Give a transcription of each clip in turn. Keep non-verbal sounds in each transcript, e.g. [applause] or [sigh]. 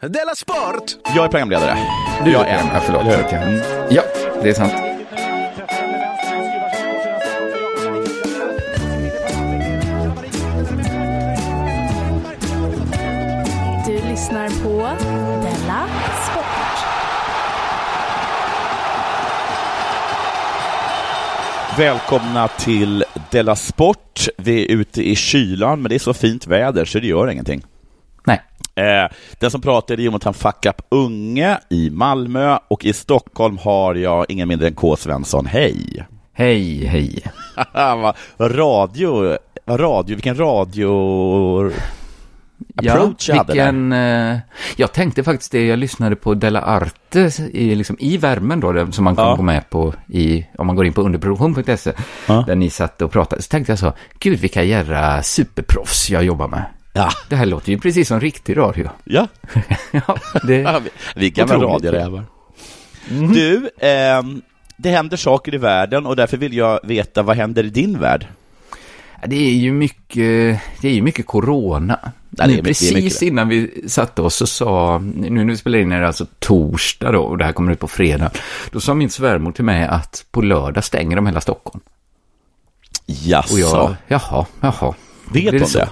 Della Sport! Jag är programledare. Du jag är ja, förlåt. Mm. Ja, det är sant. Du lyssnar på Della Sport. Välkomna till Della Sport. Vi är ute i kylan, men det är så fint väder så det gör ingenting. Eh, den som pratar är Jonathan Fuck Up Unge i Malmö och i Stockholm har jag ingen mindre än K. Svensson. Hej! Hej, hej. [laughs] Radio, radio, vilken radio... Ja, Approach hade vilken... Eh, jag tänkte faktiskt det, jag lyssnade på Della Arte i, liksom, i värmen då, som man kan Ja. gå med på i, om man går in på underproduktion.se, Ja. där ni satt och pratade. Så tänkte jag så, gud vilka jävla superproffs jag jobbar med. Ja, Det här låter ju precis som riktig radio. ja. [laughs] ja, det, vi, gamla radiorävar. Du, ehm, det händer saker i världen och därför vill jag veta vad händer i din värld? det är ju mycket, det är ju mycket corona. Ja, det är nu, mycket- det är precis innan vi satte oss så sa, nu när vi spelar in är det alltså torsdag då, och det här kommer ut på fredag. Då sa min svärmor till mig att på lördag stänger de hela Stockholm. Jaså, Och jag, jaha, jaha. vet hon det så? det?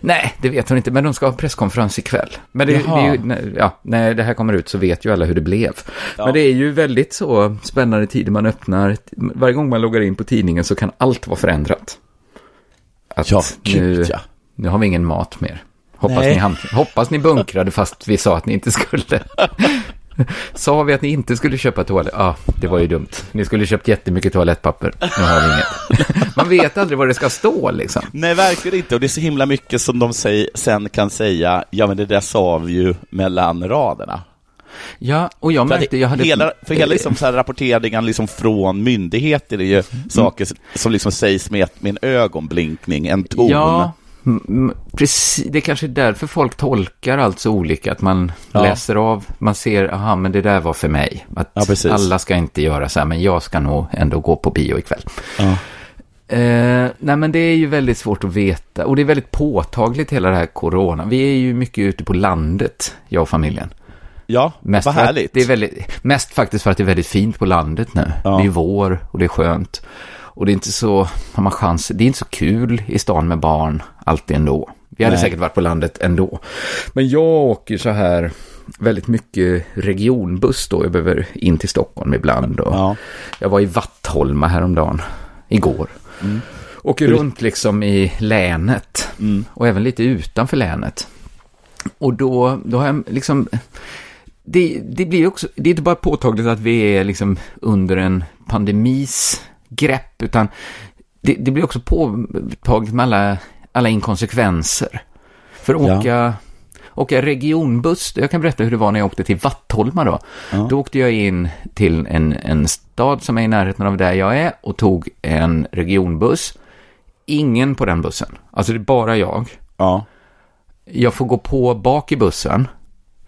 Nej, det vet hon inte, men de ska ha presskonferens ikväll. Men det, det är ju, när- ja, när det här kommer ut så vet ju alla hur det blev. Ja. Men det är ju väldigt så spännande tider man öppnar. Varje gång man loggar in på tidningen så kan allt vara förändrat. Att Ja, nu, gud ja. nu har vi ingen mat mer. Hoppas Nej. ni, hoppas ni bunkrade fast vi sa att ni inte skulle. [laughs] [laughs] Sa vi att ni inte skulle köpa toalett? Ja, det var ju dumt. Ni skulle köpt jättemycket toalettpapper. Nu har vi inget. [laughs] Man vet aldrig vad det ska stå liksom. Nej, verkligen inte. Och det är så himla mycket som de säger, sen kan säga, ja men det där sa vi ju mellan raderna. Ja, och jag märkte, jag hade... hela, för hela liksom så här [laughs] rapporteringen liksom från myndigheter är ju Mm. saker som liksom sägs med, med en ögonblinkning, en ton. Ja, precis. Det kanske är därför folk tolkar allt så olika. Att man Ja. läser av, man ser, aha, men det där var för mig. Att Ja, alla ska inte göra så här, men jag ska nog ändå gå på bio ikväll. Ja. Eh, nej, men det är ju väldigt svårt att veta. Och det är väldigt påtagligt hela det här corona. Vi är ju mycket ute på landet, jag och familjen. Ja, Mest vad för att härligt. Det är väldigt, mest faktiskt för att det är väldigt fint på landet nu. Ja. Det är vår och det är skönt. Och det är inte så, har man chans, det är inte så kul i stan med barn alltid ändå. Vi hade Nej. säkert varit på landet ändå. Men jag åker så här väldigt mycket regionbuss då. Jag behöver in till Stockholm ibland. Och Ja. Jag var i Vattholma häromdagen, igår. Åker runt liksom i länet. Mm. Och även lite utanför länet. Och då, då har jag liksom... Det, det blir också, det är inte bara påtagligt att vi är liksom under en pandemis grepp, utan det, det blir också påtagligt med alla, alla inkonsekvenser. För att Ja. åka, åka regionbuss, jag kan berätta hur det var när jag åkte till Vattholma då. Ja. Då åkte jag in till en, en stad som är i närheten av där jag är och tog en regionbuss. Ingen på den bussen, alltså det är bara jag. Ja. Jag får gå på bak i bussen.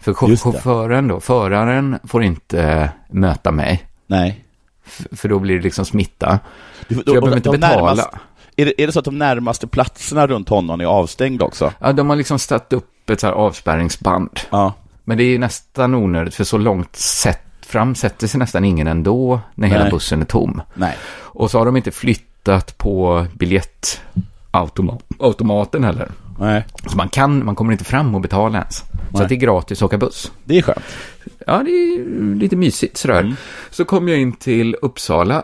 För chauffören då, föraren får inte eh, möta mig. Nej. För då blir det liksom smitta. Du, Så jag behöver inte betala. närmast- är, det, är det så att de närmaste platserna runt honom är avstängda också? Ja, de har liksom satt upp ett så här avspärrningsband. Ja. Men det är ju nästan onödigt, för så långt sett fram sätter sig nästan ingen ändå när hela Nej. bussen är tom. Nej. Och så har de inte flyttat på biljettautomaten heller. Nej. Så man kan, man kommer inte fram och betala ens. Så att det är gratis att åka buss. Det är skönt. Ja, det är lite mysigt sådär. Mm. Så kom jag in till Uppsala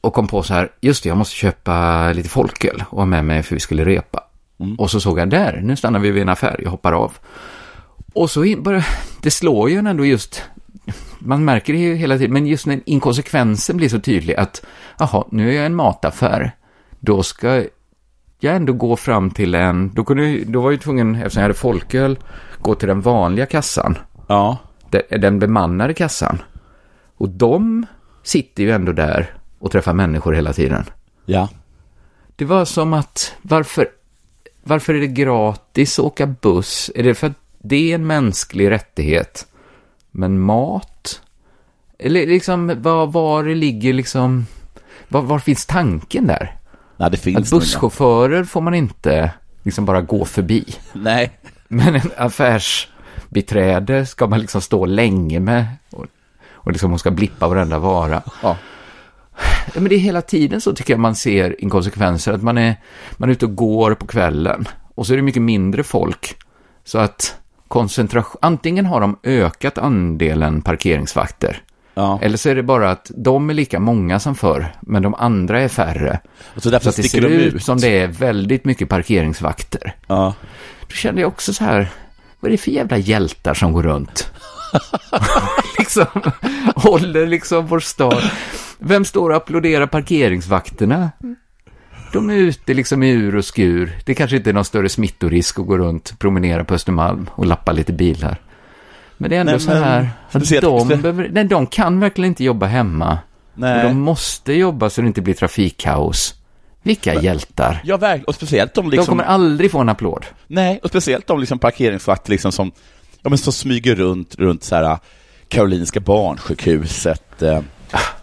och kom på så här, just det, jag måste köpa lite folköl och ha med mig för vi skulle repa. Mm. Och så såg jag där, nu stannar vi vid en affär, jag hoppar av. Och så in, bara, det slår ju en ändå just, man märker det ju hela tiden, men just när inkonsekvensen blir så tydlig att, jaha, nu är jag en mataffär, då ska jag ändå gå fram till en, då, kunde, då var jag ju tvungen, eftersom jag hade folköl, gå till den vanliga kassan Ja. de- den bemannade kassan. Och de sitter ju ändå där och träffar människor hela tiden. Ja. Det var som att, varför, varför är det gratis att åka buss? Är det för att det är en mänsklig rättighet? Men mat? Eller liksom, var, var det ligger liksom, var, var finns tanken där? Nej, det finns Att busschaufförer får man inte liksom bara gå förbi. Nej. Men en bankbiträde ska man liksom stå länge med. Och, och liksom hon ska blippa varenda vara. Ja. Ja, men det är hela tiden så tycker jag man ser inkonsekvenser. Att man är, man är ute och går på kvällen och så är det mycket mindre folk. Så att koncentration, antingen har de ökat andelen parkeringsvakter. Ja. Eller så är det bara att de är lika många som förr, men de andra är färre. Och så därför Så det ser de ut ut. som det är väldigt mycket parkeringsvakter. Ja. Då kände jag också så här, vad är det för jävla hjältar som går runt? [laughs] liksom, håller liksom vår stad. Vem står och applåderar parkeringsvakterna? De är ute liksom i ur och skur. Det kanske inte är någon större smittorisk att gå runt, promenera på Östermalm och lappa lite bilar. Men det är ändå Nej, så men här, att de, behöver, nej, de kan verkligen inte jobba hemma. Nej. de måste jobba så det inte blir trafikkaos. Vilka hjältar. Ja, verkligen. Och speciellt de De liksom... kommer aldrig få en applåd. Nej, och speciellt de liksom parkeringsvakter liksom som, ja, men som smyger runt, runt så här Karolinska barnsjukhuset. Eh,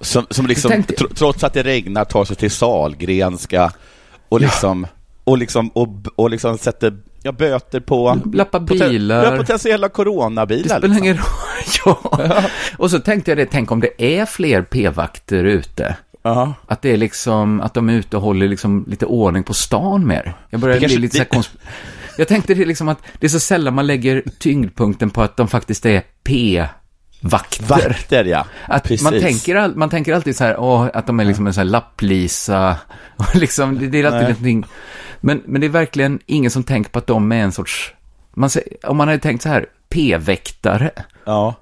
som, som liksom, tänkte- tr trots att det regnar, tar sig till Salgrenska och liksom, och liksom, och, och liksom sätter ja, böter på... Lappa poten- bilar. Ja, potentiella Det coronabilar. spelar liksom. ingen roll. [laughs] ja. Och så tänkte jag det, tänk om det är fler p-vakter ute. Ja. Att det är liksom, att de är ute och håller liksom lite ordning på stan mer. Jag börjar Det bli lite så det- konsp... Jag tänkte det liksom att det är så sällan man lägger tyngdpunkten på att de faktiskt är p-vakter. Vakter, ja. Att Precis. man, tänker, all- man tänker alltid så här, åh, att de är liksom en sån här lapplisa, [laughs] och liksom, det, det är alltid Nej. någonting. Men, men det är verkligen ingen som tänker på att de är en sorts, man, säger- om man hade tänkt så här, p-väktare, Ja.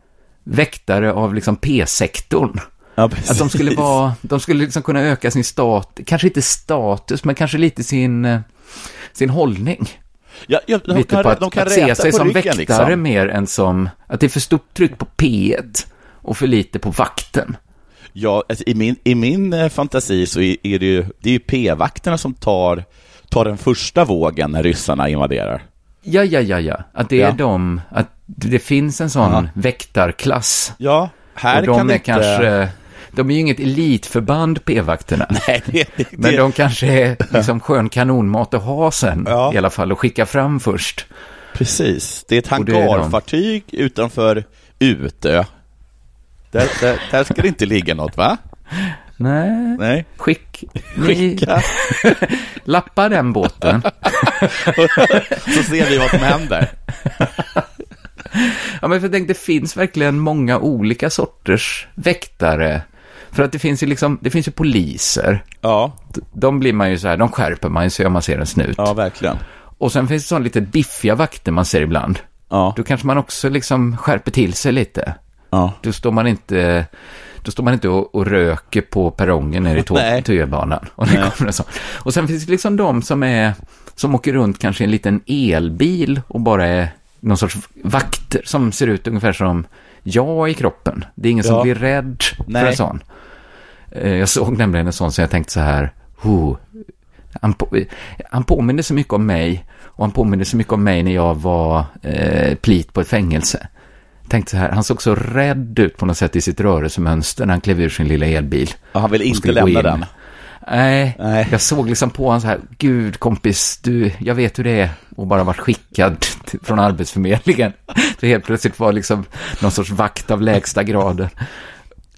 väktare av liksom p-sektorn. ja. Att de skulle vara, de skulle liksom kunna öka sin stat, kanske inte status, men kanske lite sin, eh, sin hållning. Ja, ja, de, lite kan, på att, de kan att se sig som ryggen väktare liksom. mer än som, att det är för stort tryck på P1 och för lite på vakten. Ja, alltså, i min, i min eh, fantasi så är, är det ju, det är ju p-vakterna som tar, tar den första vågen när ryssarna invaderar. Ja, ja, ja, ja. Att det är Ja. de, att det finns en sån Ja. väktarklass. Ja, här och de kan är inte... kanske, de är ju inget elitförband, p-vakterna. [laughs] Nej, det, det, Men det, de kanske är liksom skön kanonmat att ha sen, Ja. i alla fall, och skicka fram först. Precis, det är ett det är hangarfartyg utanför Utö. Där, där, där ska det inte ligga något, va? Nej, Nej. skick, Skicka, [laughs] lappa den båten. [laughs] så ser vi vad som händer. Ja, men för jag tänkte, det finns verkligen många olika sorters väktare. För att det finns ju liksom, det finns ju poliser. Ja, De blir man ju så här, de skärper man ju sig om man ser en snut. ja verkligen. Och sen finns det sådana lite biffiga vakter man ser ibland. Ja, Då kanske man också liksom skärper till sig lite. ja. Då står man inte, då står man inte och, och röker på perrongen nere i Nej. tå- tunnelbanan. Och, sån. och sen finns det liksom de som är, som åker runt kanske i en liten elbil och bara är någon sorts vakter som ser ut ungefär som jag i kroppen. Det är ingen som Ja. blir rädd för Nej. en sån. Eh, Jag såg nämligen en sån så jag tänkte så här, oh, han, på, han påminner så mycket om mig och han påminner så mycket om mig när jag var eh, plit på ett fängelse. Tänkte så här, han såg så rädd ut på något sätt i sitt rörelsemönster när han klev ur sin lilla elbil. Ja, Han vill inte lämna den. Nej, Nej. jag såg liksom på honom så här, gud kompis, du, jag vet hur det är och bara varit skickad [laughs] från Arbetsförmedlingen. Så helt plötsligt var liksom någon sorts vakt av lägsta graden.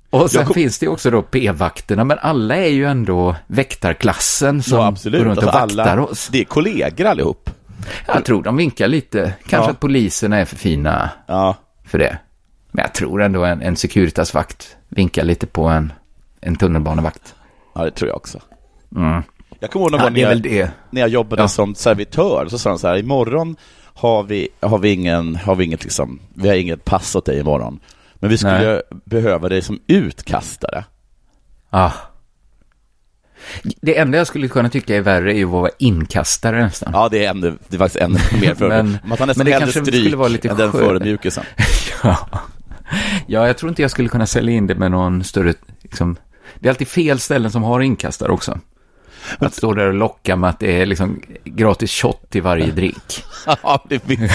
Och sen kom- finns det ju också då p-vakterna, men alla är ju ändå väktarklassen som Ja, går runt och Alltså, vaktar alla, oss. Det är kollegor allihop. Jag tror de vinkar lite. Kanske Ja. att poliserna är för fina Ja, för det. Men jag tror ändå en, en Securitas-vakt vinkar lite på en, en tunnelbanevakt. ja det tror jag också. Mm. Jag kommer ihåg någon Ja, gång när är jag, när jag jobbade Ja. som servitör, så sa de så här, imorgon har vi, har vi ingen, har vi inget liksom, vi har inget pass åt dig imorgon. Men vi skulle behöva dig som utkastare. Ah. Det enda jag skulle kunna tycka är värre är ju att vara inkastare nästan. Ja, det är ännu, det är faktiskt ännu [laughs] mer för Men- Man tar nästan men det kanske stryk skulle vara lite än den förödmjukelsen. [laughs] Ja. ja, jag tror inte jag skulle kunna sälja in det med någon större, liksom, det är alltid fel ställen som har inkastare också. Att stå där och locka med att det är liksom gratis shot till varje drink. [laughs] Ja, det finns.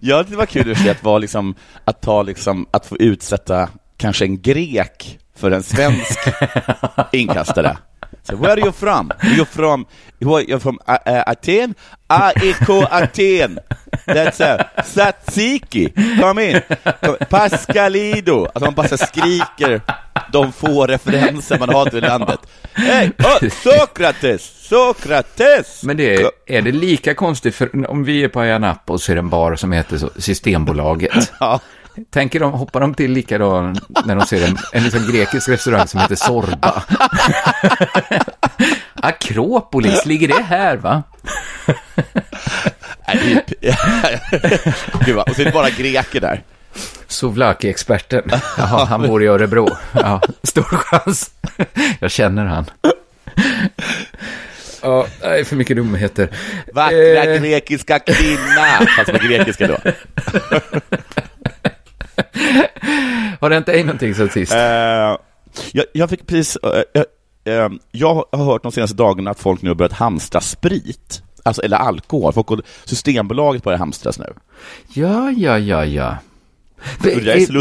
ja, det var kul att vara liksom, att ta liksom, att få utsätta kanske en grek för en svensk inkastare. So where are you from? You're from, you're from uh, uh, Aten? AEK Aten. That's a Tzatziki, kom in! Kom. Pascalido! Alltså man bara skriker de få referenser man har till landet. Hej! Oh, Sokrates! Sokrates! Men det är, är det lika konstigt för om vi är på Ayia Napa och det en bar som heter så, Systembolaget. Ja. Tänker de, hoppar de till likadant när de ser en, en liksom grekisk restaurang som heter Sorba? [laughs] Akropolis, ligger det här va? [laughs] [laughs] Gud, och så är det bara greker där. Souvlaki-experten. Jaha, han bor i Örebro. Ja, stor chans. Jag känner han. Ja, det är för mycket dumheter. Vackra Eh. grekiska kvinna! Fast på grekiska då. [laughs] Har det hänt dig någonting sen sist? Eh, jag, jag fick precis... eh, eh, jag har hört de senaste dagarna att folk nu har börjat hamstra sprit. Alltså, eller alkohol. Folk, Systembolaget börjar hamstras nu. Ja, ja, ja, ja.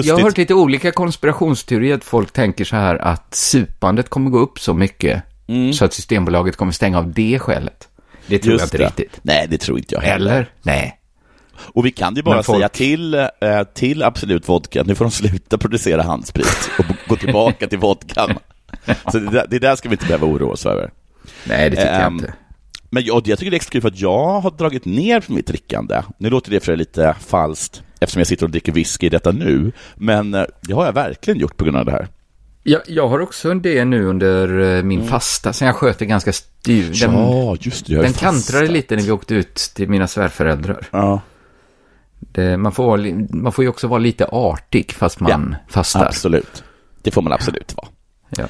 Jag har hört lite olika konspirationsteorier, att folk tänker så här att supandet kommer gå upp så mycket så att Systembolaget kommer stänga av det skälet. Det tror jag inte det. riktigt. Nej, det tror inte jag heller. Eller? Nej. Och vi kan ju bara folk- säga till, eh, till Absolut Vodka att nu får de sluta producera handsprit och gå tillbaka till vodkan. [laughs] Så det där, det där ska vi inte behöva oroa oss över. Nej, det tycker jag Ehm, inte. Men jag, jag tycker det är extra kul för att jag har dragit ner på mitt drickande. Nu låter det för lite falskt eftersom jag sitter och dricker whisky i detta nu. Men eh, det har jag verkligen gjort på grund av det här. Jag, jag har också det nu under eh, min fasta, sen jag sköt det ganska styr. Den, ja, just det. den kantrade lite när vi åkte ut till mina svärföräldrar. Ja, Det, man, får, vara man får ju också vara lite artig fast man fastar. absolut. Det får man absolut vara. Ja.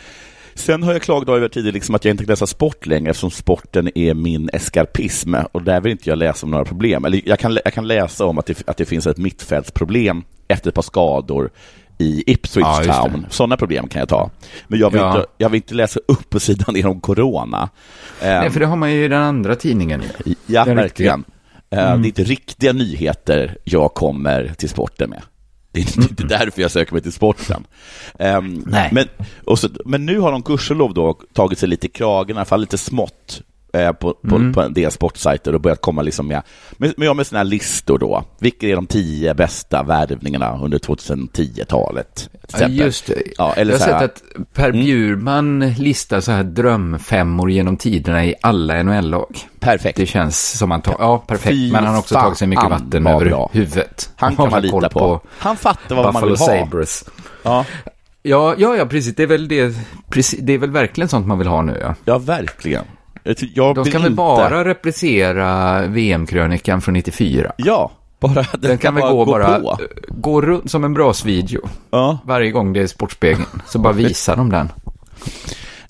Sen har jag klagat över tidigare liksom att jag inte kan läsa sport längre eftersom sporten är min eskarpism och där vill inte jag läsa om några problem. Eller jag kan, jag kan läsa om att det, att det finns ett mittfältsproblem efter ett par skador i Ipswich Ja. Town. Sådana problem kan jag ta. Men jag vill, Ja. inte, jag vill inte läsa upp sidan [laughs] ner om corona. Nej, Ehm, för det har man ju i den andra tidningen. ja, den verkligen. Eh, Mm. Det är inte riktiga nyheter jag kommer till sporten med. Det är inte, därför jag söker mig till sporten. Ehm, Nej. Men, så, men nu har de gudskelov då tagit sig lite i kragen, i alla fall lite smått, eh, på, på, Mm. på en del sportsajter och börjat komma liksom med, med, med, med här listor då. Vilka är de tio bästa värvningarna under 2010-talet? till Ja, just det. Ja, eller jag har här- Mm. sett att Per Bjurman listar så här drömfemmor genom tiderna i alla NHL-lag. Perfekt. Det känns som han tar, ja perfekt, Fy men han har också tagit sig mycket vatten över bra. huvudet. Han kan har man lita på. Han fattar vad man Buffalo vill ha. Sabres. Ja, Ja, ja, ja, precis. Det är väl det, precis, det är väl verkligen sånt man vill ha nu, ja. ja verkligen. Jag De ska väl inte- bara reprisera VM-krönikan från 94. Ja, bara Den kan väl gå, bara, på. gå runt som en brasvideo. Ja, Varje gång det är Sportspegeln. Så bara visar de den.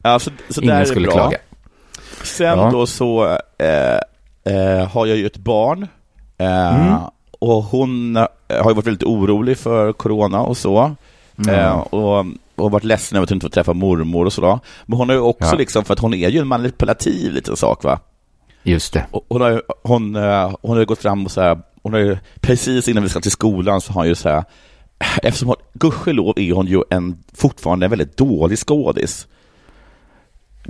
ja så, så där Ingen är skulle bra. klaga. Sen Ja. då så eh, eh, har jag ju ett barn. Eh, Mm. Och hon eh, har ju varit väldigt orolig för corona och så. Mm. Eh, och, och varit ledsen över att hon inte får träffa mormor och sådär. Men hon har ju också Ja. liksom, för att hon är ju en manipulativ liten sak va. Just det. Och Hon har, hon, eh, hon har gått fram och så här, hon har ju, precis innan vi ska till skolan så har hon ju så här, eftersom hon, gudskelov är hon ju en, fortfarande en väldigt dålig skådis.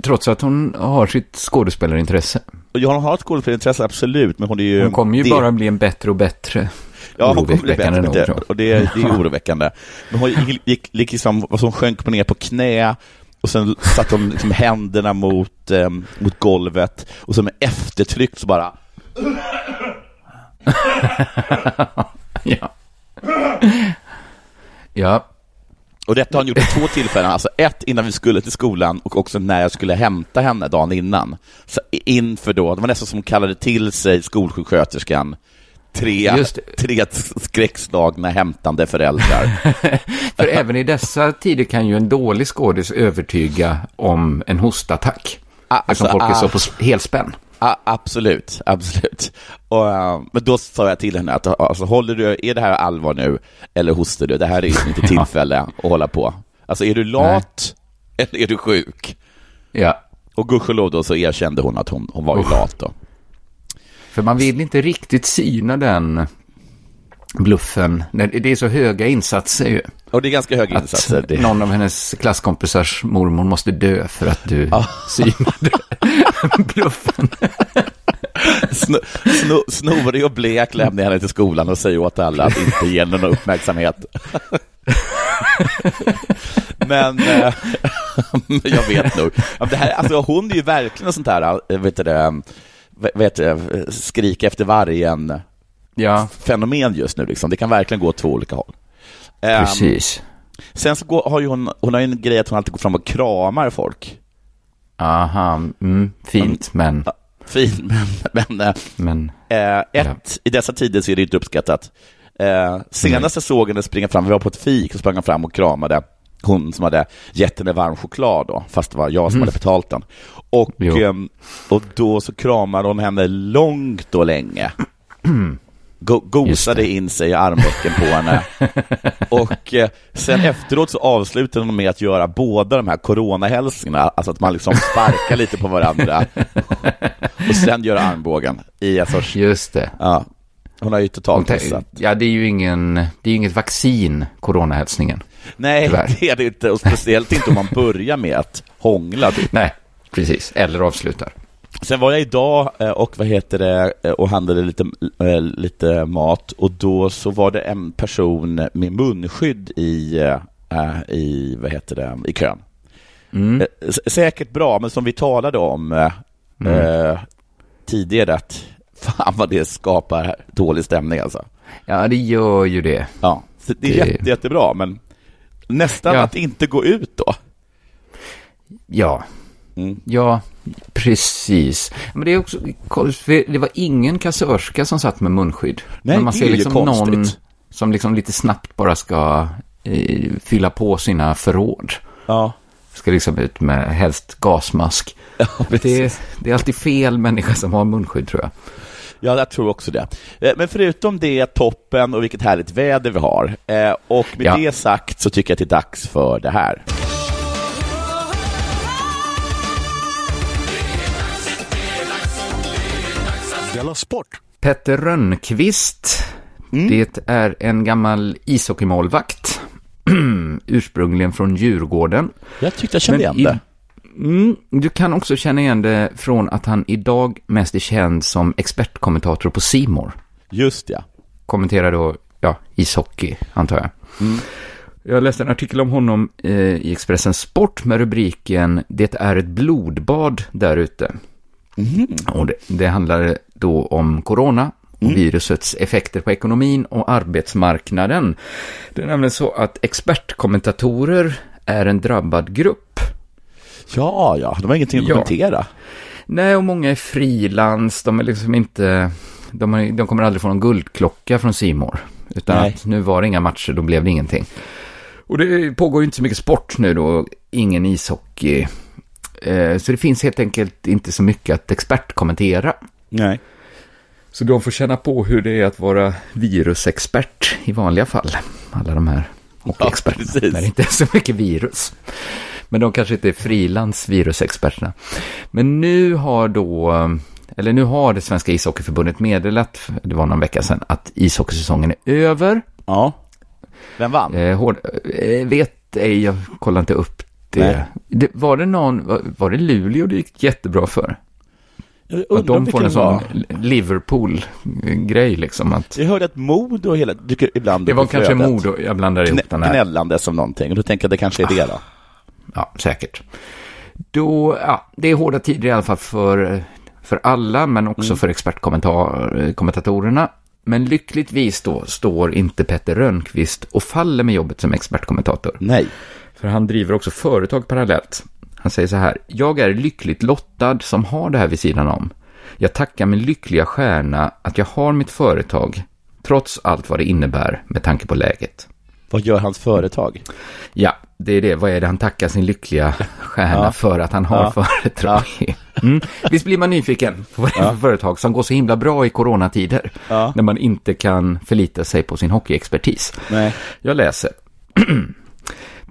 Trots att hon har sitt skådespelarintresse. Och jag har ett skådespelarintresse, absolut, men hon är ju... Hon kommer ju det- bara bli en bättre och bättre. Ja, hon kommer bli bättre, jag. och det, är- det är oroväckande. Men hon gick, gick, gick liksom, hon sjönk ner på knä och sen satte hon liksom händerna mot, eh, mot golvet och så med eftertryck så bara [laughs] Ja. Ja, Och detta har han gjort på två tillfällen, alltså ett innan vi skulle till skolan och också när jag skulle hämta henne dagen innan. Så inför då, det var nästan som hon kallade till sig skolsjuksköterskan, tre, Just tre skräckslagna hämtande föräldrar. [laughs] för även i dessa tider kan ju en dålig skådis övertyga om en hostattack. Ah, Eftersom alltså, folk är så ah. på helspänn. Ja, absolut, absolut. Och, eh, men då sa jag till henne att alltså, håller du, är det här allvar nu eller hostar du? Det här är liksom inte [laughs] tillfälle att hålla på. Alltså är du lat eller är du sjuk? Ja, Och gudskelov då så erkände hon att hon, hon var ju lat då. För man vill inte riktigt syna den bluffen. Det är så höga insatser ju. Och det är ganska höga Att insatser. Det, någon av hennes klasskompisars mormor måste dö för att du synade [laughs] bluffen. Sno, sno, snorig och blek lämnar jag henne till skolan och säger åt alla att inte ge henne någon uppmärksamhet. Men eh, [laughs] jag vet nog. Det här, alltså, hon är ju verkligen en sånt här, eh, vet du det, vet skrik efter vargen Ja, fenomen just nu. Liksom. Det kan verkligen gå åt två olika håll. Ehm, precis. sen så går, har ju hon, hon har en grej att hon alltid går fram och kramar folk. Aha, mm, fint, men, Fint, [laughs] men, men eh, men, Eh, ett, i dessa tider så är det inte uppskattat. Eh, senast jag såg henne springa fram, vi var på ett fik, och sprang fram och kramade hon som hade gett henne varm choklad då, fast det var jag som hade betalt den. Och, Jo. ehm, och då så kramade hon henne långt och länge. [clears throat] Go gosade in sig i armvecken på henne. [laughs] Och eh, sen efteråt så avslutade hon med att göra båda de här coronahälsningarna, alltså att man liksom sparkar lite på varandra [laughs] och sen göra armbågen i en sorts, just det. ja, hon har ju totalt missat. Ja, det är ju ingen, det är inget vaccin, coronahälsningen. Nej, tyvärr. det är det inte, och speciellt inte om man [laughs] börjar med att hångla. typ. Nej, precis. Eller avslutar. Sen var jag idag eh, och vad heter det eh, och handlade lite, eh, lite mat och då så var det en person med munskydd i, i vad heter det, i kön. Mm. Säkert bra, men som vi talade om eh, tidigare att [laughs] fan vad det skapar dålig stämning alltså. Ja, det gör ju det. Ja, det är Det- jätte, jättebra, men nästan Ja. att inte gå ut då. Ja, Mm. ja, precis. Men det är också, det var ingen kassörska som satt med munskydd. Nej, Men man det ser är ju liksom konstigt. någon som liksom lite snabbt bara ska eh, fylla på sina förråd. Ja, Ska liksom ut med helst gasmask. ja Det, det är alltid fel människa som har munskydd tror jag. Ja, jag tror också det. Eh, Men förutom det, toppen och vilket härligt väder vi har. Eh, Och med Ja. det sagt så tycker jag att det är dags för det här. Della Sport! Petter Rönnqvist. Mm. Det är en gammal ishockeymålvakt. [clears throat] Ursprungligen från Djurgården. Jag tyckte jag kände igen det. Mm, du kan också känna igen det från att han idag mest är känd som expertkommentator på Simor. Just ja. Kommenterar då, ja, ishockey, antar jag. Mm. Jag läste en artikel om honom eh, i Expressen Sport med rubriken Det är ett blodbad där ute. Och det, det handlar då om corona och virusets effekter på ekonomin och arbetsmarknaden. Det är nämligen så att expertkommentatorer är en drabbad grupp. Ja, ja, de har ingenting att Ja. kommentera. Nej, och många är frilans, de är liksom inte, de, har, de kommer aldrig få någon guldklocka från Simor Utan Nej. att nu var det inga matcher, då blev det ingenting. Och det pågår ju inte så mycket sport nu då, ingen ishockey. Eh, Så det finns helt enkelt inte så mycket att expertkommentera. Nej. Så de får känna på hur det är att vara virusexpert i vanliga fall. Alla de här hockeyexperterna. precis. när det inte är så mycket virus. Men de kanske inte är frilans virusexperterna. Men nu har då, eller nu har det svenska ishockeyförbundet meddelat, det var någon vecka sedan, att ishockeysäsongen är över. Ja. Vem vann? Eh, hård, eh, vet ej, jag kollar inte upp det. Det. Var det någon, var, var det Luleå det gick jättebra för? Att de får en sån. Liverpool-grej liksom. Att Jag hörde att Modo hela, dyker ibland det var kanske. Modo, jag blandar ihop den här. gnällande som någonting. Och då tänker jag att det kanske är det då. Ja, säkert. Då, ja, det är hårda tider i alla fall för, för alla, men också för expertkommentatorerna. Men lyckligtvis då står inte Petter Rönnqvist och faller med jobbet som expertkommentator. Nej. För han driver också företag parallellt. Han säger så här, jag är lyckligt lottad som har det här vid sidan om. Jag tackar min lyckliga stjärna att jag har mitt företag, trots allt vad det innebär med tanke på läget. Vad gör hans företag? Ja, det är det. Vad är det han tackar sin lyckliga stjärna Ja. för att han har Ja. företag i? Mm. Visst blir man nyfiken på vad det är för företag som går så himla bra i coronatider, Ja. när man inte kan förlita sig på sin hockeyexpertis. Nej. Jag läser. [clears throat]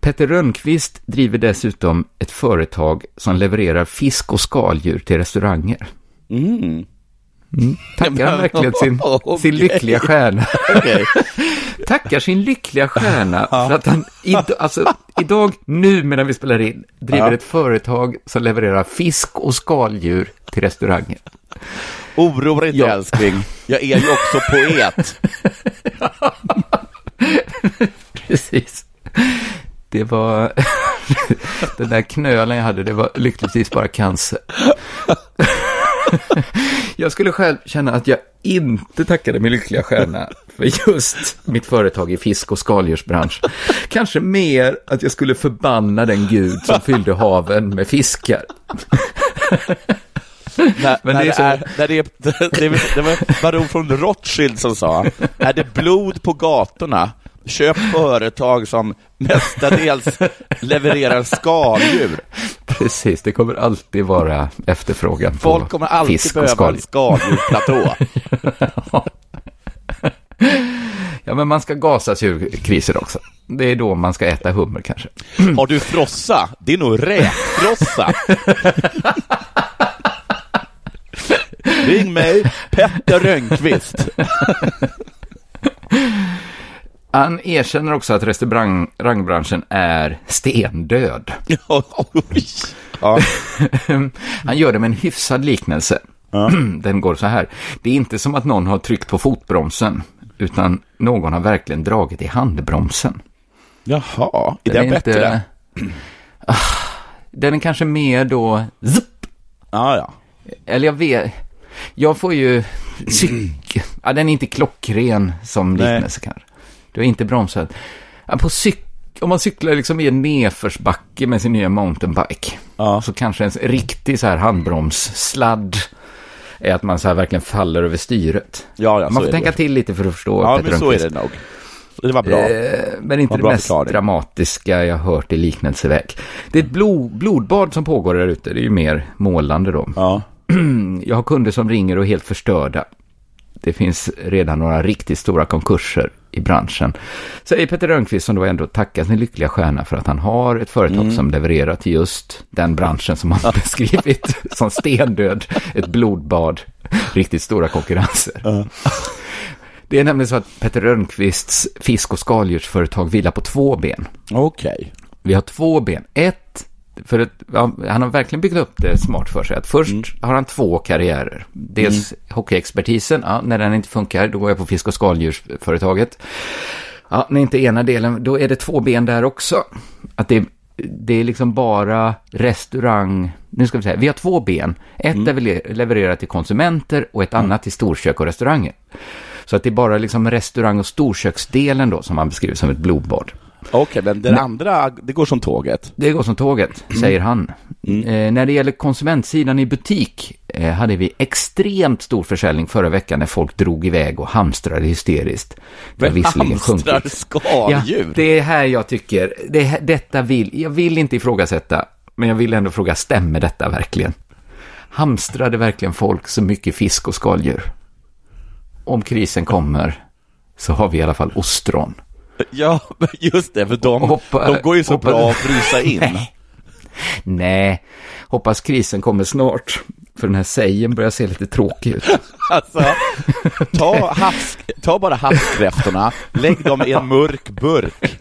Petter Rönnqvist driver dessutom ett företag som levererar fisk och skaldjur till restauranger. Mm. Tackar han verkligen sin, Okej. sin lyckliga stjärna? [laughs] Tackar sin lyckliga stjärna för att han inte, alltså, idag, nu medan vi spelar in, driver Ja. ett företag som levererar fisk och skaldjur till restauranger. Oroa dig inte Ja. älskling, jag är ju också poet. [laughs] Precis. Det var... [laughs] Den där knölen jag hade, det var lyckligtvis bara cancer. [laughs] Jag skulle själv känna att jag inte tackade min lyckliga stjärna för just mitt företag i fisk och skaldjursbransch. Kanske mer att jag skulle förbanna den gud som fyllde haven med fiskar. När, Men när det är så- är, när det, är, det, är- det var baron från Rothschild som sa, är det blod på gatorna, köp företag som mestadels levererar skaldjur. Precis, det kommer alltid vara efterfrågan på Folk kommer alltid fisk behöva en skaldjur. skaldjursplatå. [laughs] Ja, men man ska gasas ur krisen också. Det är då man ska äta hummer kanske. [clears throat] Har du frossa? Det är nog räkfrossa. [laughs] Ring mig, Petter Rönnqvist. [laughs] Han erkänner också att restaurangbranschen är stendöd. Ja. [laughs] Han gör det med en hyfsad liknelse. [clears throat] Den går så här. Det är inte som att någon har tryckt på fotbromsen, utan någon har verkligen dragit i handbromsen. Jaha, är Den det bättre? [clears throat] Ah, Den är kanske mer då... Zup, Ja, ja. eller jag vet... Jag får ju. [clears throat] Ja, den är inte klockren som liknelse kanske. Du har inte bromsat. På cyk... Om man cyklar liksom i en nedförsbacke med sin nya mountainbike. Ja. Så kanske en riktig så här handbromssladd är att man så här verkligen faller över styret. Ja, ja, man får tänka det. till lite för att förstå Ja, Peter men så är det nog. Det var bra. Eh, men inte det bra mest förklaring. dramatiska jag hört i liknelseväg. Det är ett blod, blodbad som pågår där ute. Det är ju mer målande då. Ja. [clears throat] Jag har kunder som ringer och är helt förstörda. Det finns redan några riktigt stora konkurser i branschen. Säger Peter Rönnqvist som då ändå tackar sin lyckliga stjärna för att han har ett företag Mm. som levererar till just den branschen som han [laughs] beskrivit [laughs] som stendöd, ett blodbad, riktigt stora konkurrenser. Det är nämligen så att Peter Rönnqvists fisk och skaldjursföretag vilar på två ben. Okej. Vi har två ben. Ett, för att, han har verkligen byggt upp det smart för sig. Att först Mm. har han två karriärer. Dels hockeyexpertisen, ja, när den inte funkar, då går jag på fisk och skaldjursföretaget. Ja, när inte ena delen, då är det två ben där också. Att det, det är liksom bara restaurang, nu ska vi säga, vi har två ben. Ett Mm. där vi le- levererar till konsumenter och ett annat till storkök och restauranger. Så att det är bara liksom restaurang och storköksdelen då som man beskriver som ett blodbad. Okej, men den andra, det går som tåget. Det går som tåget, säger han. Mm. Eh, när det gäller konsumentsidan i butik eh, hade vi extremt stor försäljning förra veckan när folk drog iväg och hamstrade hysteriskt. Det har visserligen Hamstrar sjunkit. Ja, skaldjur. det är här jag tycker, det, detta vill, jag vill inte ifrågasätta, men jag vill ändå fråga, stämmer detta verkligen? Hamstrade verkligen folk så mycket fisk och skaldjur? Om krisen kommer så har vi i alla fall ostron. [laughs] Ja, just det, för de, Hoppa- de går ju så hoppa- bra att frysa in. [laughs] Nej. Nej, hoppas krisen kommer snart. För den här sägen börjar se lite tråkig ut. [laughs] Alltså, ta, havs, ta bara havskräftorna, lägg dem i en mörk burk.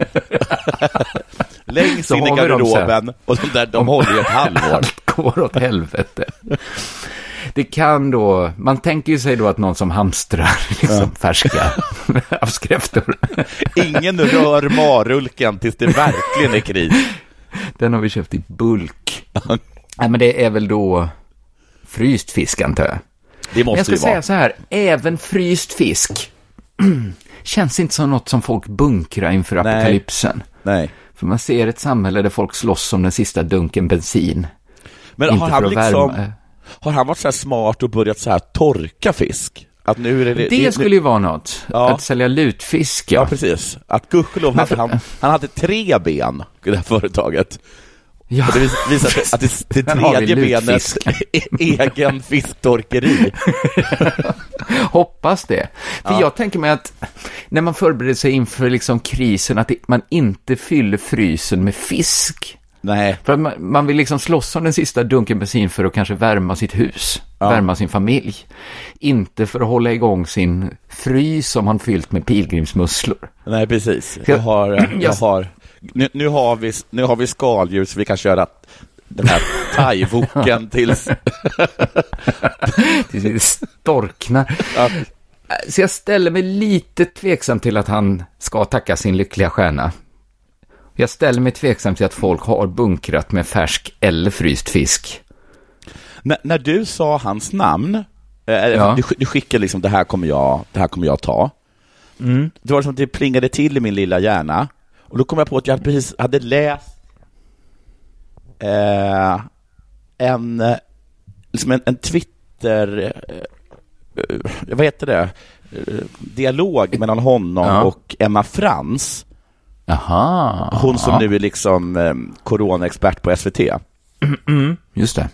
Längst Så in i garderoben och de där, de håller i ett halvår. Allt går åt helvete. Det kan då, man tänker ju sig då att någon som hamstrar [laughs] liksom färska [laughs] havskräftor. Ingen rör marulken tills det verkligen är kris. Den har vi köpt i bulk. Nej, men det är väl då fryst fisk antar jag. Det Men jag måste ska ju vara. säga så här, även fryst fisk [clears throat] känns inte som något som folk bunkrar inför Nej. apokalypsen. Nej. För man ser ett samhälle där folk slåss om den sista dunken bensin. Men inte har han, liksom. Har han varit så här smart och börjat så här torka fisk? Att nu är det... Det skulle ju vara något. Ja. Att sälja lutfisk, Ja, ja. precis. Att gudskelov för- han, han hade tre ben i det här företaget. ja. Och det vis- visar sig att det, [laughs] det tredje benet [laughs] är egen fisktorkeri. [laughs] Hoppas det. För Ja. jag tänker mig att när man förbereder sig inför liksom krisen, att det- man inte fyller frysen med fisk. Nej, För att man, man vill liksom slåss om den sista dunken bensin för att kanske värma sitt hus, Ja. värma sin familj. Inte för att hålla igång sin frys som han fyllt med pilgrimsmusslor. nej precis. Jag- har, [clears throat] jag jag- har nu, nu, har vi, nu har vi skaldjur så vi kan köra den här thaivoken [laughs] tills... tills det storknar. Ja. Så jag ställer mig lite tveksam till att han ska tacka sin lyckliga stjärna. Jag ställer mig tveksam till att folk har bunkrat med färsk eller fryst fisk. N när du sa hans namn, eh, ja. du, du skickade liksom det här kommer jag, det här kommer jag ta. Mm. Det var som att det plingade till i min lilla hjärna. Och då kom jag på att jag precis hade läst eh, en, liksom en, en Twitter, eh, vad heter det, eh, dialog mellan honom ja. och Emma Frans. Aha. Hon som nu är liksom eh, coronaexpert på SVT. Mm, just det.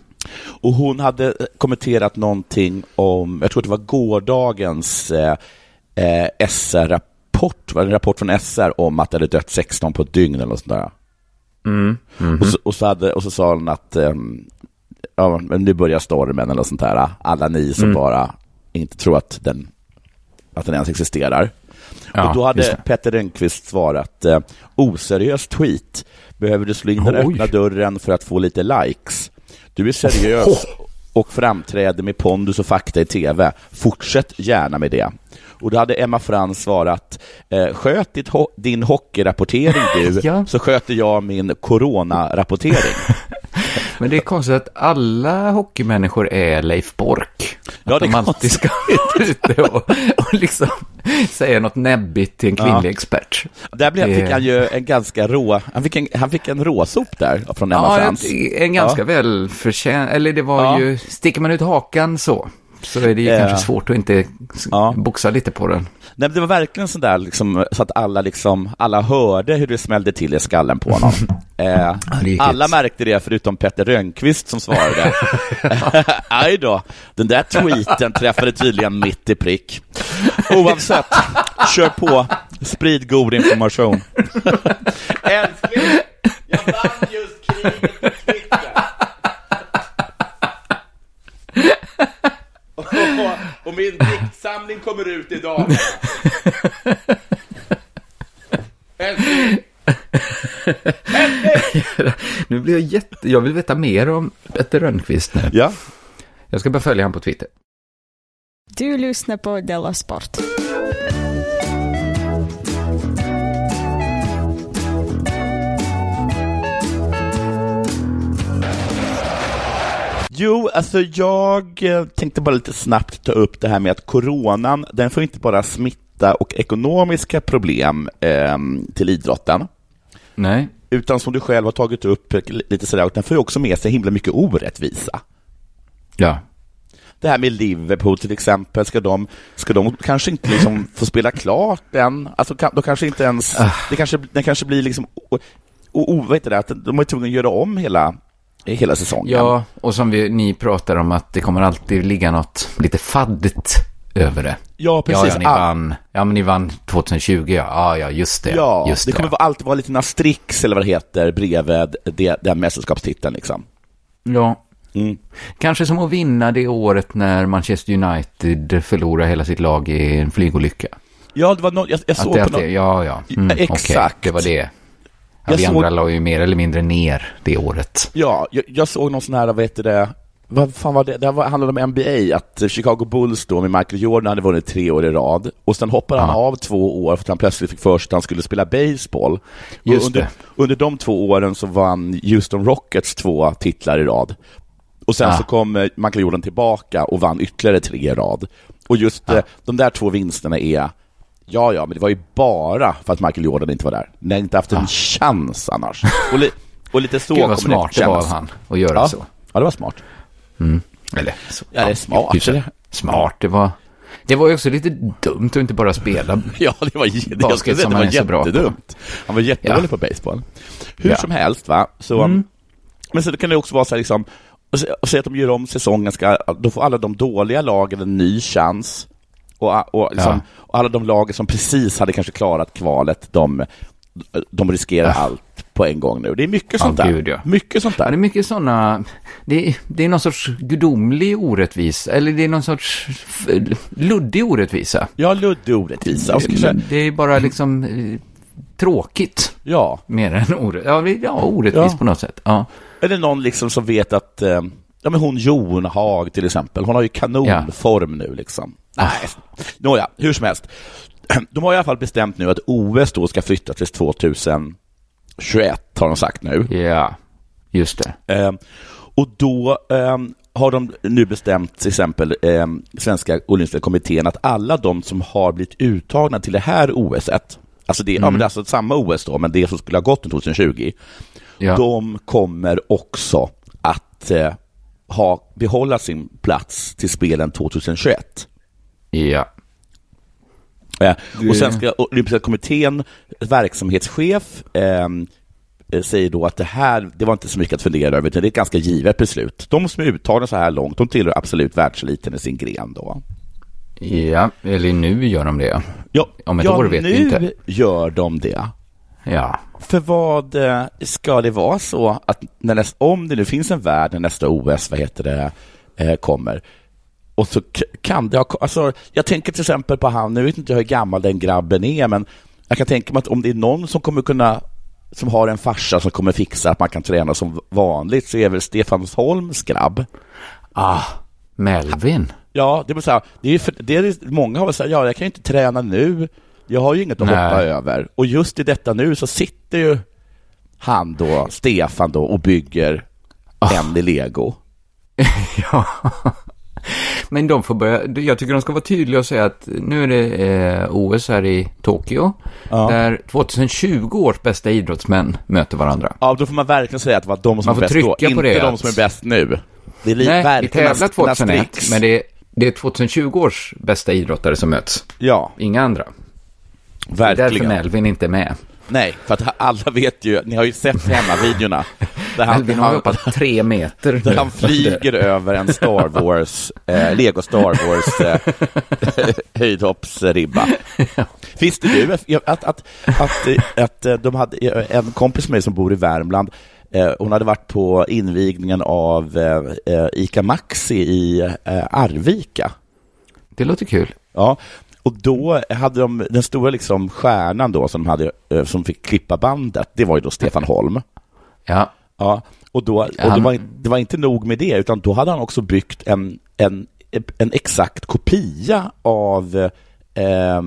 Och hon hade kommenterat någonting om, jag tror det var gårdagens eh, eh, SR-rapport, en rapport från SR om att det hade dött 16 på ett dygn eller något sånt där. Mm. Mm -hmm. och, så, och, så hade, och så sa hon att um, ja, men nu börjar stormen eller sånt där. Alla ni som mm. bara inte tror att den, att den ens existerar. Ja, och då hade Petter Rönnqvist svarat eh, oseriös tweet. Behöver du slå in den öppna dörren för att få lite likes? Du är seriös [laughs] oh. och framträder med pondus och fakta i tv. Fortsätt gärna med det. Och då hade Emma Frans svarat, eh, sköt ditt ho din hockeyrapportering du, [laughs] ja. så sköter jag min coronarapportering. [laughs] Men det är konstigt att alla hockeymänniskor är Leif Bork. Ja, de alltid ska ute och, och liksom säga något näbbigt till en kvinnlig ja. expert. Där blev, fick han ju en ganska rå, han fick en, han fick en råsop där från Emma ja, Frans. En, en ganska ja. väl förtjänt, eller det var ja. ju, sticker man ut hakan så, så är det ju eh, kanske svårt att inte ja. boxa lite på den. Nej, det var verkligen sådär liksom, så att alla, liksom, alla hörde hur det smällde till i skallen på honom. [laughs] eh, alla märkte det förutom Petter Rönnqvist som svarade. [laughs] Aj då, den där tweeten träffade tydligen mitt i prick. Oavsett, kör på. Sprid god information. [laughs] Älskling, jag vann just kriget på Twitter. [laughs] och, min diktsamling kommer ut idag. [laughs] nu blir jag jätte... Jag vill veta mer om Petter Rönnqvist nu. Ja. Jag ska börja följa honom på Twitter. Du lyssnar på Della Sport. Jo, alltså jag eh, tänkte bara lite snabbt ta upp det här med att coronan, den får inte bara smitta och ekonomiska problem eh, till idrotten. Nej. Utan som du själv har tagit upp lite sådär, den får ju också med sig himla mycket orättvisa. Ja. Det här med Liverpool till exempel, ska de, ska de kanske inte liksom få spela klart än? Alltså, de kanske inte ens, uh. det kanske, den kanske blir liksom, och, och vad heter det, att de är tvungna att göra om hela hela säsongen. Ja, och som vi, ni pratar om att det kommer alltid ligga något lite faddigt över det. Ja, precis. Ja, ja, ni vann, ja men ni vann 2020, ja, ja, ja just det. Ja, just det, det kommer alltid vara lite Nastrix eller vad det heter bredvid det, den mästerskapstiteln liksom. Ja. Mm. Kanske som att vinna det året när Manchester United förlorar hela sitt lag i en flygolycka. Ja, det var något, jag, jag såg på något. Ja, ja. Mm, Exakt. Okay, det var det. Ja, vi andra la ju mer eller mindre ner det året. Ja, jag, jag såg någon sån här, vad heter det, vad fan var det? Det handlade om NBA, att Chicago Bulls då med Michael Jordan hade vunnit tre år i rad och sen hoppade han av två år för att han plötsligt fick för sig att han skulle spela baseball. Just under, det. under de två åren så vann Houston Rockets två titlar i rad. Och sen ah. så kom eh, Michael Jordan tillbaka och vann ytterligare tre i rad. Och just ah. de där två vinsterna är Ja, ja, men det var ju bara för att Michael Jordan inte var där. Ni har inte haft en ah. chans annars. [laughs] Och, li och lite så Gud, vad smart det, det var han att göra ja. så. Ja, det var smart. Mm. Eller, så, ja, det är smart. Det. Smart, det var... Det var ju också lite dumt att inte bara spela [laughs] Ja, det var, basket som det var jättedumt. Han var jättedålig ja. på baseball. Hur ja. som helst, va, så... Mm. Men så kan det också vara så här liksom, och säga att de gör om säsongen, ska, då får alla de dåliga lagen en ny chans och, och, liksom, ja. och, alla de lag som precis hade kanske klarat kvalet, de, de riskerar ja. allt på en gång nu. Det är mycket sånt där. Gud, mycket sånt där. Ja, det är mycket sådana, det är, det är någon sorts gudomlig orättvisa, eller det är någon sorts luddig orättvisa. Ja, luddig orättvisa. Det, det är bara liksom tråkigt. Ja. Mer än orä ja, det- ja, orättvist Ja. på något sätt. Ja. Eller någon liksom som vet att, eh, ja men hon Jon Haag till exempel, hon har ju kanonform nu liksom. Nej, nåja, hur som helst. [clears throat] De har i alla fall bestämt nu att OS då ska flytta till 2021, har de sagt nu. ja, just det. Eh, och då eh, har de nu bestämt till exempel eh, Svenska Olympiska kommittén att alla de som har blivit uttagna till det här OSet, alltså det, ja, men det är alltså samma OS då, men det som skulle ha gått 2020, Ja. de kommer också att eh, ha, behålla sin plats till spelen 2021. ja. Eh, Det- Och Svenska Olympiska kommittén, verksamhetschef, ehm, eh, säger då att det här, det var inte så mycket att fundera över, utan det är ett ganska givet beslut. De som är uttagna så här långt, de tillhör absolut världseliten i sin gren då. Ja, eller nu gör de det. Ja, Om ett ja år vet vi nu inte. gör de det. Ja. För vad eh, ska det vara så att när näst, om det nu finns en värld när nästa OS, vad heter det, eh, kommer, och så kan det ha, alltså jag tänker till exempel på han, nu vet inte jag hur gammal den grabben är, men jag kan tänka mig att om det är någon som kommer kunna, som har en farsa som kommer fixa att man kan träna som vanligt, så är väl Stefan Holms grabb. Ah, Melvin. Ja, det är så här, det är, för, det är många har väl sagt, ja, jag kan ju inte träna nu. Jag har ju inget att Nej. hoppa över. Och just i detta nu så sitter ju han då, Stefan då, och bygger en i lego. [laughs] ja. Men de får börja, jag tycker de ska vara tydliga och säga att nu är det eh, OS här i Tokyo, Ja. där 2020 års bästa idrottsmän möter varandra. Ja, då får man verkligen säga att det var de som Man var bäst då, inte det, de som är bäst nu. Det är li- Nej, vi tävlar en 2001, asterix. men det är, det är 2020 års bästa idrottare som möts. Ja, Inga andra. Det är därför verkligen. Melvin inte är med. Nej, för att alla vet ju, ni har ju sett hemmavideorna. Där han, Melvin har hoppat tre meter. Där han flyger över en Star Wars, eh, Lego Star Wars eh, [laughs] höjdhoppsribba. Visste du att, att, att, att, eh, de hade en kompis med mig som bor i Värmland, eh, hon hade varit på invigningen av eh, eh, ICA Maxi i eh, Arvika. Det låter kul. Ja, och då hade de den stora liksom stjärnan då som, de hade, eh, som fick klippa bandet, det var ju då Stefan Holm. Ja, Ja, och, då, och det, var, det var inte nog med det, utan då hade han också byggt en, en, en exakt kopia av eh,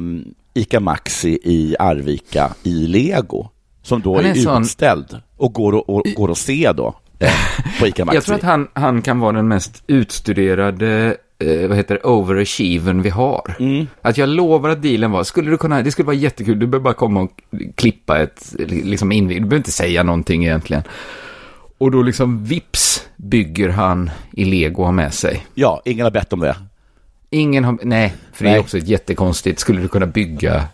ICA Maxi i Arvika i Lego, som då Han är är, sån- utställd och går, och, och, går att se då eh, [laughs] jag tror att han, han kan vara den mest utstuderade, eh, vad heter det, overachievern vi har. Mm. Att jag lovar att dealen var, skulle du kunna, det skulle vara jättekul, du behöver bara komma och klippa ett, liksom invig, du behöver inte säga någonting egentligen. Och då liksom vips bygger han i lego har med sig. Ja, ingen har bett om det. Ingen har, nej, för det Nej. är också ett jättekonstigt, skulle du kunna bygga,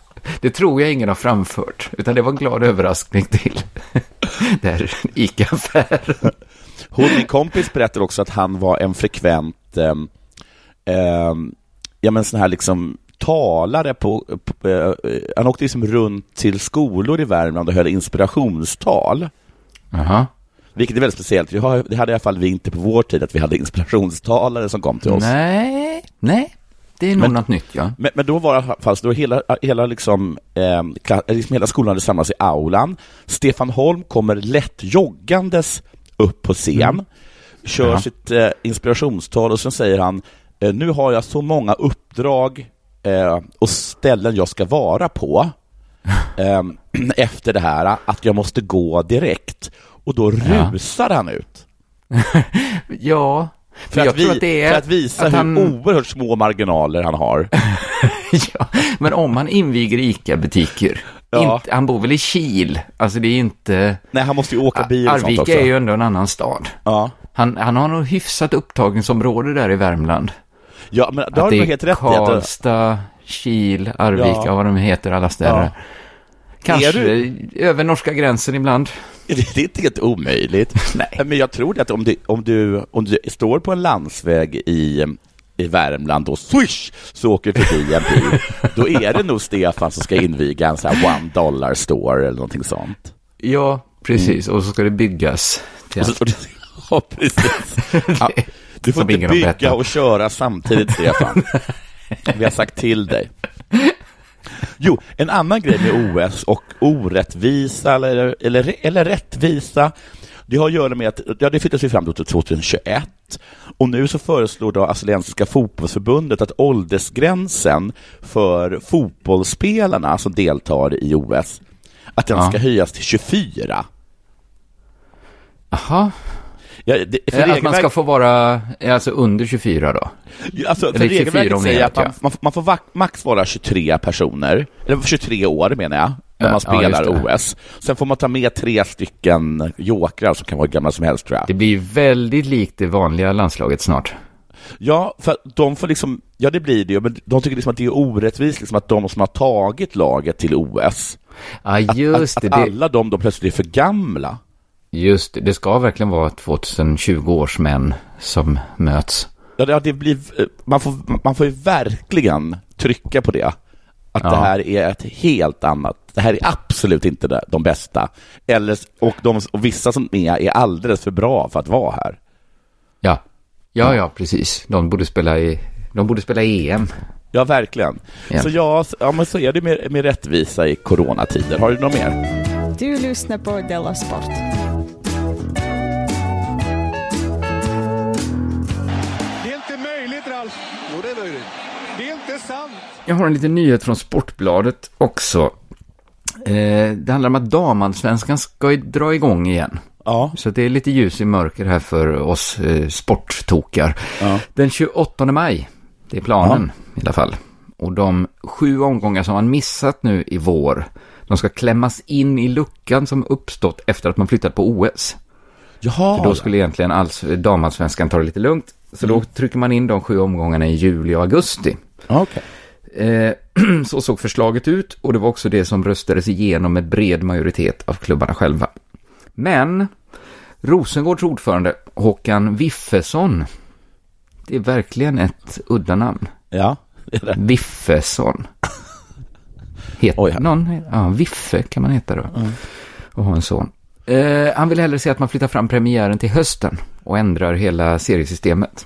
det tror jag ingen har framfört, utan det var en glad överraskning till [laughs] där ICA-affären. Hon, min kompis berättar också att han var en frekvent, ehm, ehm, ja men sån här liksom talare på, på eh, han åkte liksom runt till skolor i Värmland och höll inspirationstal. Jaha. Vilket är väldigt speciellt. Det hade i alla fall vi inte på vår tid, att vi hade inspirationstalare som kom till oss. Nej, nej, det är nog Men- något nytt, ja. Men, men då var det i alla fall, så då hela, hela, liksom, eh, kla- liksom hela skolan hade samlats i aulan. Stefan Holm kommer lätt joggandes upp på scen, kör Ja. sitt eh, inspirationstal och sen säger han eh, nu har jag så många uppdrag eh, och ställen jag ska vara på [laughs] eh, efter det här att jag måste gå direkt. Och då Ja. rusar han ut. [laughs] Ja, För, att, vi, att är för att visa att hur han- oerhört små marginaler han har. [laughs] ja, men om han inviger ICA-butiker, Ja. inte, han bor väl i Kil, alltså det är inte... Nej, han måste ju åka bil och sånt Arvika också. är ju ändå en annan stad. Ja. Han, han har nog hyfsat upptagningsområde där i Värmland. Ja, men det har du helt rätt i. Att, Karlstad, Kil, Arvika, Ja. vad de heter, alla städer. Ja. Kanske Är över norska gränsen ibland. [laughs] det är inte helt omöjligt. [laughs] Nej. Men jag tror att om du, om du, om du står på en landsväg i, i Värmland och swish så åker du förbi en bil, [laughs] då är det nog Stefan som ska inviga en sån här one dollar store eller någonting sånt. Ja, precis. Och så ska det byggas. Till Och så, och det, ja, precis. Ja, du får inte bygga och köra samtidigt, Stefan. Vi har sagt till dig. Jo, en annan grej med OS och orättvisa eller, eller, eller rättvisa, det har att göra med att ja, det flyttas ju fram till 2021 och nu så föreslår då Australiensiska fotbollsförbundet att åldersgränsen för fotbollsspelarna som deltar i OS, att den Ja. ska höjas till 24. Jaha, Ja, det, för Eh, att man ska få vara eh, alltså under 24 då? Alltså, för Eller 24 regelverket säger att man, ja. man, man får max vara 23 personer, eller 23 år menar jag, när Ja, man ja, spelar det. OS. Sen får man ta med tre stycken jokrar som kan vara hur gamla som helst tror jag. Det blir väldigt likt det vanliga landslaget snart. Ja, för att de får liksom, ja det blir det ju, men de tycker liksom att det är orättvist liksom att de som har tagit laget till OS, Ja, just att, att det alla de då plötsligt är för gamla. Just det. Det ska verkligen vara 2020 års män som möts. Ja, det, blir, man, får, man får ju verkligen trycka på det. Att Ja. det här är ett helt annat, det här är absolut inte det, de bästa. Eller, och, de, och vissa som är, är alldeles för bra för att vara här. Ja, ja, ja, precis. De borde spela i, de borde spela EM. Ja, verkligen. Ja. Så ja, så- ja, men så är det med, med rättvisa i coronatider. Har du något mer? Du lyssnar på Della Sport. Möjligt. Det är inte sant. Jag har en liten nyhet från Sportbladet också. Eh, det handlar om att damallsvenskan ska dra igång igen. Ja. Så det är lite ljus i mörker här för oss eh, sporttokar. Ja. Den 28 maj, det är planen i alla fall. Och de sju omgångar som man missat nu i vår, de ska klämmas in i luckan som uppstått efter att man flyttat på OS. Jaha. För då skulle egentligen alls, damallsvenskan ta det lite lugnt. Så då trycker man in de sju omgångarna i juli och augusti. Okej. Eh, [clears throat] så såg förslaget ut och det var också det som röstades igenom med bred majoritet av klubbarna själva. Men Rosengårds ordförande Håkan Wiffesson, det är verkligen ett udda namn. Ja, det är det. Wiffesson. [laughs] Heter Oj, någon? Ja, Wiffe kan man heta då. Och ha en son. Eh, han vill hellre se att man flyttar fram premiären till hösten och ändrar hela seriesystemet.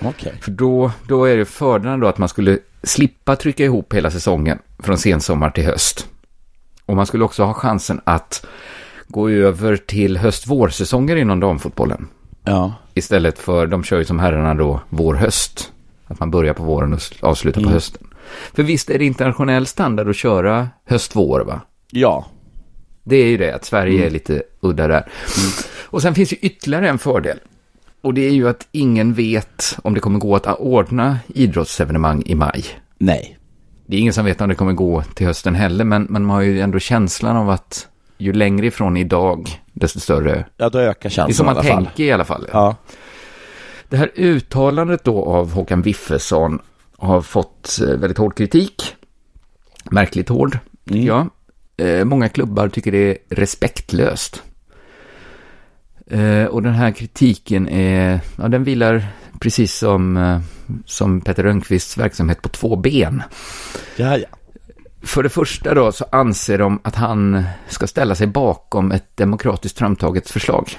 Okej. För då, då är det fördelen då att man skulle slippa trycka ihop hela säsongen från sensommar till höst. Och man skulle också ha chansen att gå över till höst-vårsäsonger inom damfotbollen. Ja. Istället för, de kör ju som herrarna då, vår-höst. Att man börjar på våren och avslutar på hösten. För visst är det internationell standard att köra höst-vår va? Ja. Det är ju det, att Sverige är lite udda där. Och sen finns ju ytterligare en fördel. Och det är ju att ingen vet om det kommer gå att ordna idrottsevenemang i maj. Nej. Det är ingen som vet om det kommer gå till hösten heller, men, men man har ju ändå känslan av att ju längre ifrån idag, desto större. Ja, då ökar Det är chansen som i man fall. tänker i alla fall. Ja. Det här uttalandet då av Håkan Wiffesson har fått eh, väldigt hård kritik. Märkligt hård, tycker jag. Eh, många klubbar tycker det är respektlöst. Eh, och den här kritiken är, ja den vilar precis som, eh, som Peter Rönnqvists verksamhet på två ben. Ja, ja. För det första då så anser de att han ska ställa sig bakom ett demokratiskt framtaget förslag.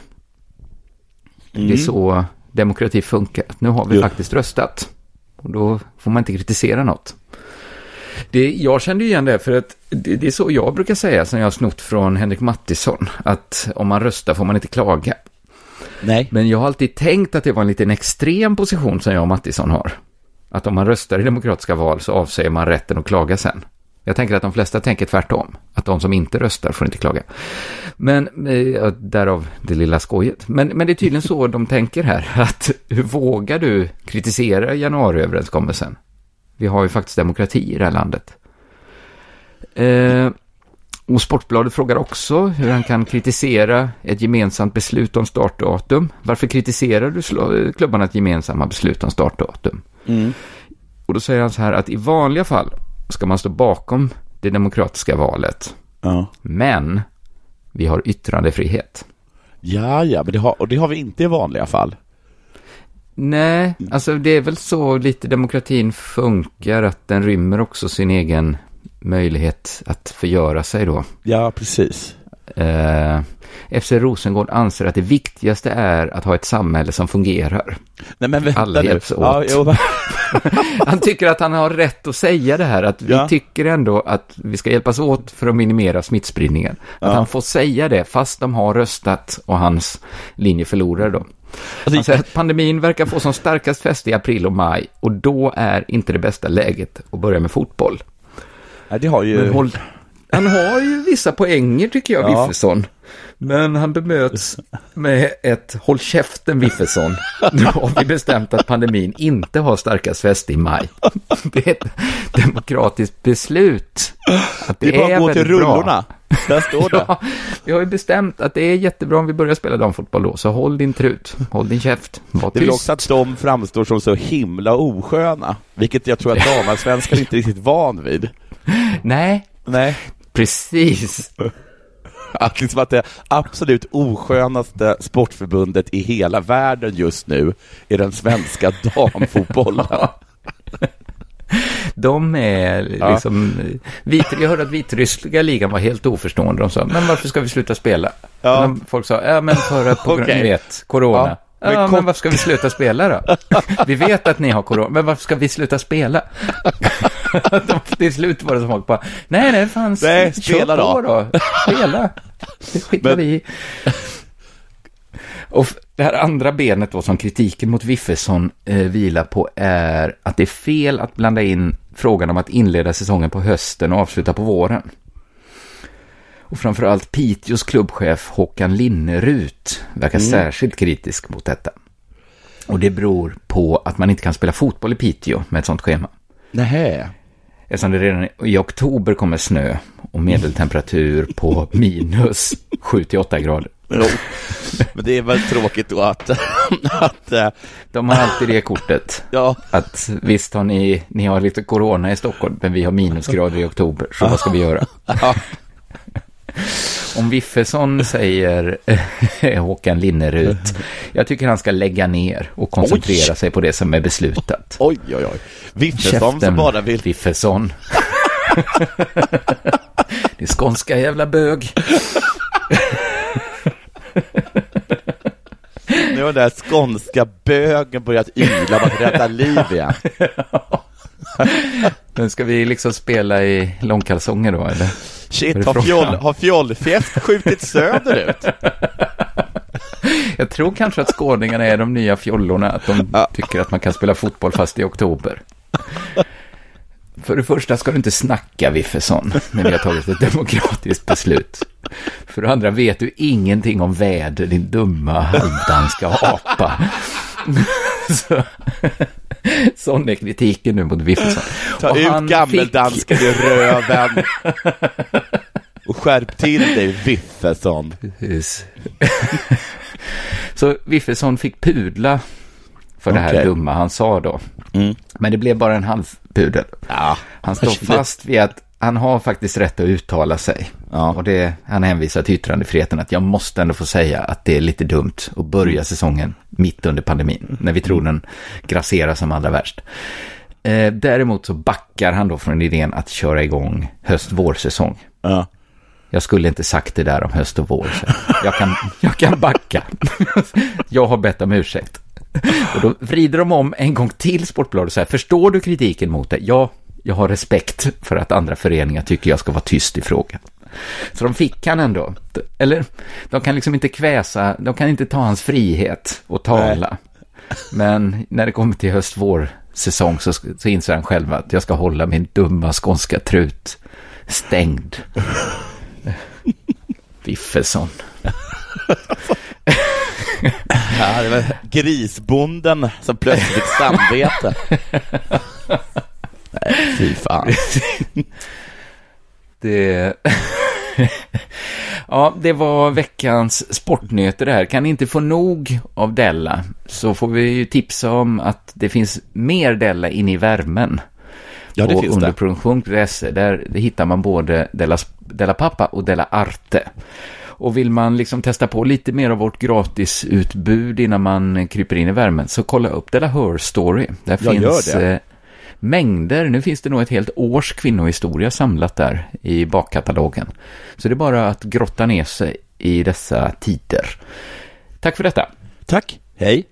Det är så demokrati funkar. Nu har vi Ja. faktiskt röstat. Och då får man inte kritisera något. Det, jag kände ju igen det, för att det, det är så jag brukar säga, som jag har snott från Henrik Mattisson, att om man röstar får man inte klaga. Nej. Men jag har alltid tänkt att det var en liten extrem position som jag och Mattisson har. Att om man röstar i demokratiska val så avsäger man rätten att klaga sen. Jag tänker att de flesta tänker tvärtom. Att de som inte röstar får inte klaga. Men, eh, därav det lilla skojet. Men, men det är tydligen så de tänker här. [laughs] Att hur vågar du kritisera januariöverenskommelsen? Vi har ju faktiskt demokrati i det här landet. Eh, och Sportbladet frågar också hur han kan kritisera ett gemensamt beslut om startdatum. Varför kritiserar du sl- klubbarnas gemensamma beslut om startdatum? Mm. Och då säger han så här att i vanliga fall ska man stå bakom det demokratiska valet. Ja. Men vi har yttrandefrihet. Ja, ja, men det har, och det har vi inte i vanliga fall. Nej, alltså det är väl så lite demokratin funkar, att den rymmer också sin egen möjlighet att förgöra sig då. Ja, precis. Eh, FC Rosengård anser att det viktigaste är att ha ett samhälle som fungerar. Nej, men vänta Alla nu. hjälps åt. Ja, [laughs] Han tycker att han har rätt att säga det här, att vi Ja. tycker ändå att vi ska hjälpas åt för att minimera smittspridningen. Att Ja. han får säga det, fast de har röstat och hans linje förlorar då. Han alltså, säger att pandemin verkar få som starkast fäste i april och maj och då är inte det bästa läget att börja med fotboll. nej, det har ju... Men håll, han har ju vissa poänger tycker jag, Ja. Wiffesson. Men han bemöts med ett håll käften Wiffesson. Nu har vi bestämt att pandemin inte har starkast fäste i maj. Det är ett demokratiskt beslut. Att Det är bara att gå till rullorna. Där står det. [laughs] Ja, vi har ju bestämt att det är jättebra om vi börjar spela damfotboll då, så håll din trut, håll din käft, var Det är väl också att de framstår som så himla osköna, vilket jag tror att damallsvenskan inte är riktigt van vid. Nej, Nej. Precis. [laughs] Att, liksom att det absolut oskönaste sportförbundet i hela världen just nu är den svenska [laughs] damfotbollen. De är Ja. liksom... Vit, jag hörde att vitryska ligan var helt oförstående. De sa, men varför ska vi sluta spela? Ja. Folk sa, ja men för på grund, ni vet, corona. Ja, Ja, men varför ska vi sluta spela då? [laughs] Vi vet att ni har corona, men varför ska vi sluta spela? [laughs] Till slut var det folk bara, nej, nej, fan, Nej, spela på då." då. Spela. Det skiter Men- vi i. Och det här andra benet då som kritiken mot Wiffesson eh, vilar på är att det är fel att blanda in frågan om att inleda säsongen på hösten och avsluta på våren. Och framförallt Piteås klubbchef Håkan Linnerut verkar särskilt kritisk mot detta. Och det beror på att man inte kan spela fotboll i Piteå med ett sånt schema. Nähä. Eftersom det redan i oktober kommer snö och medeltemperatur på minus 7-8 grader. Jo. Men det är väl tråkigt då att, att eh, De har alltid det kortet. ja, Att visst har ni, ni har lite corona i Stockholm, men vi har minusgrader i oktober, så vad ska vi göra? ja, Om Wiffesson säger eh, Håkan Linnerut, jag tycker han ska lägga ner och koncentrera Oj. sig på det som är beslutat. oj, oj, oj. Wiffesson som bara vill... Wiffesson. [laughs] det är skånska jävla bög. Nu har den där skånska bögen börjat yla om att rädda liv igen. [laughs] Men ska vi liksom spela i långkalsonger då, eller? Shit, har, fjoll, har fjollfjäsk skjutit söderut? Jag tror kanske att skåningarna är de nya fjollorna, att de Ja. tycker att man kan spela fotboll fast i oktober. För det första ska du inte snacka Wiffesson, när vi har tagit ett demokratiskt beslut. För det andra vet du ingenting om väder, din dumma halvdanska apa. Så, [laughs] sån är kritiken nu mot Wiffesson. Ta Och ut gammeldansken i röven. Och skärp till dig, Wiffesson. Precis. Så Wiffesson fick pudla för det här dumma han sa då. Mm. Men det blev bara en halv pudel. Ja, Han står fast vid att han har faktiskt rätt att uttala sig. Ja. Och det, han hänvisar till yttrandefriheten att jag måste ändå få säga att det är lite dumt att börja säsongen mitt under pandemin. När vi tror den grasserar som allra värst. Eh, däremot så backar han då från idén att köra igång höst-vårsäsong. ja. Jag skulle inte sagt det där om höst och vår. Så jag, kan, jag kan backa. [laughs] Jag har bett om ursäkt. Och då vrider de om en gång till Sportbladet och säger, förstår du kritiken mot det? Ja, jag har respekt för att andra föreningar tycker jag ska vara tyst i frågan. Så de fick han ändå. Eller, de kan liksom inte kväsa, de kan inte ta hans frihet och tala. Men när det kommer till höst-vår säsong så, så inser han själv att jag ska hålla min dumma skånska trut stängd. [laughs] Wiffesson. ja det var grisbonden som plötsligt fick samvete. [laughs] Nej, [laughs] fy fan. [laughs] Det... [laughs] ja, det var veckans sportnyheter det här. Kan ni inte få nog av Della så får vi ju tipsa om att det finns mer Della inne i värmen. Ja, det på finns det. underproduktion.se. Där hittar man både Della, Della Pappa och Della Arte. Och vill man liksom testa på lite mer av vårt gratisutbud innan man kryper in i värmen så kolla upp Della Her Story. Där Jag finns gör det. eh, mängder. Nu finns det nog ett helt års kvinnohistoria samlat där i bakkatalogen. Så det är bara att grotta ner sig i dessa tider. Tack för detta. Tack. Hej.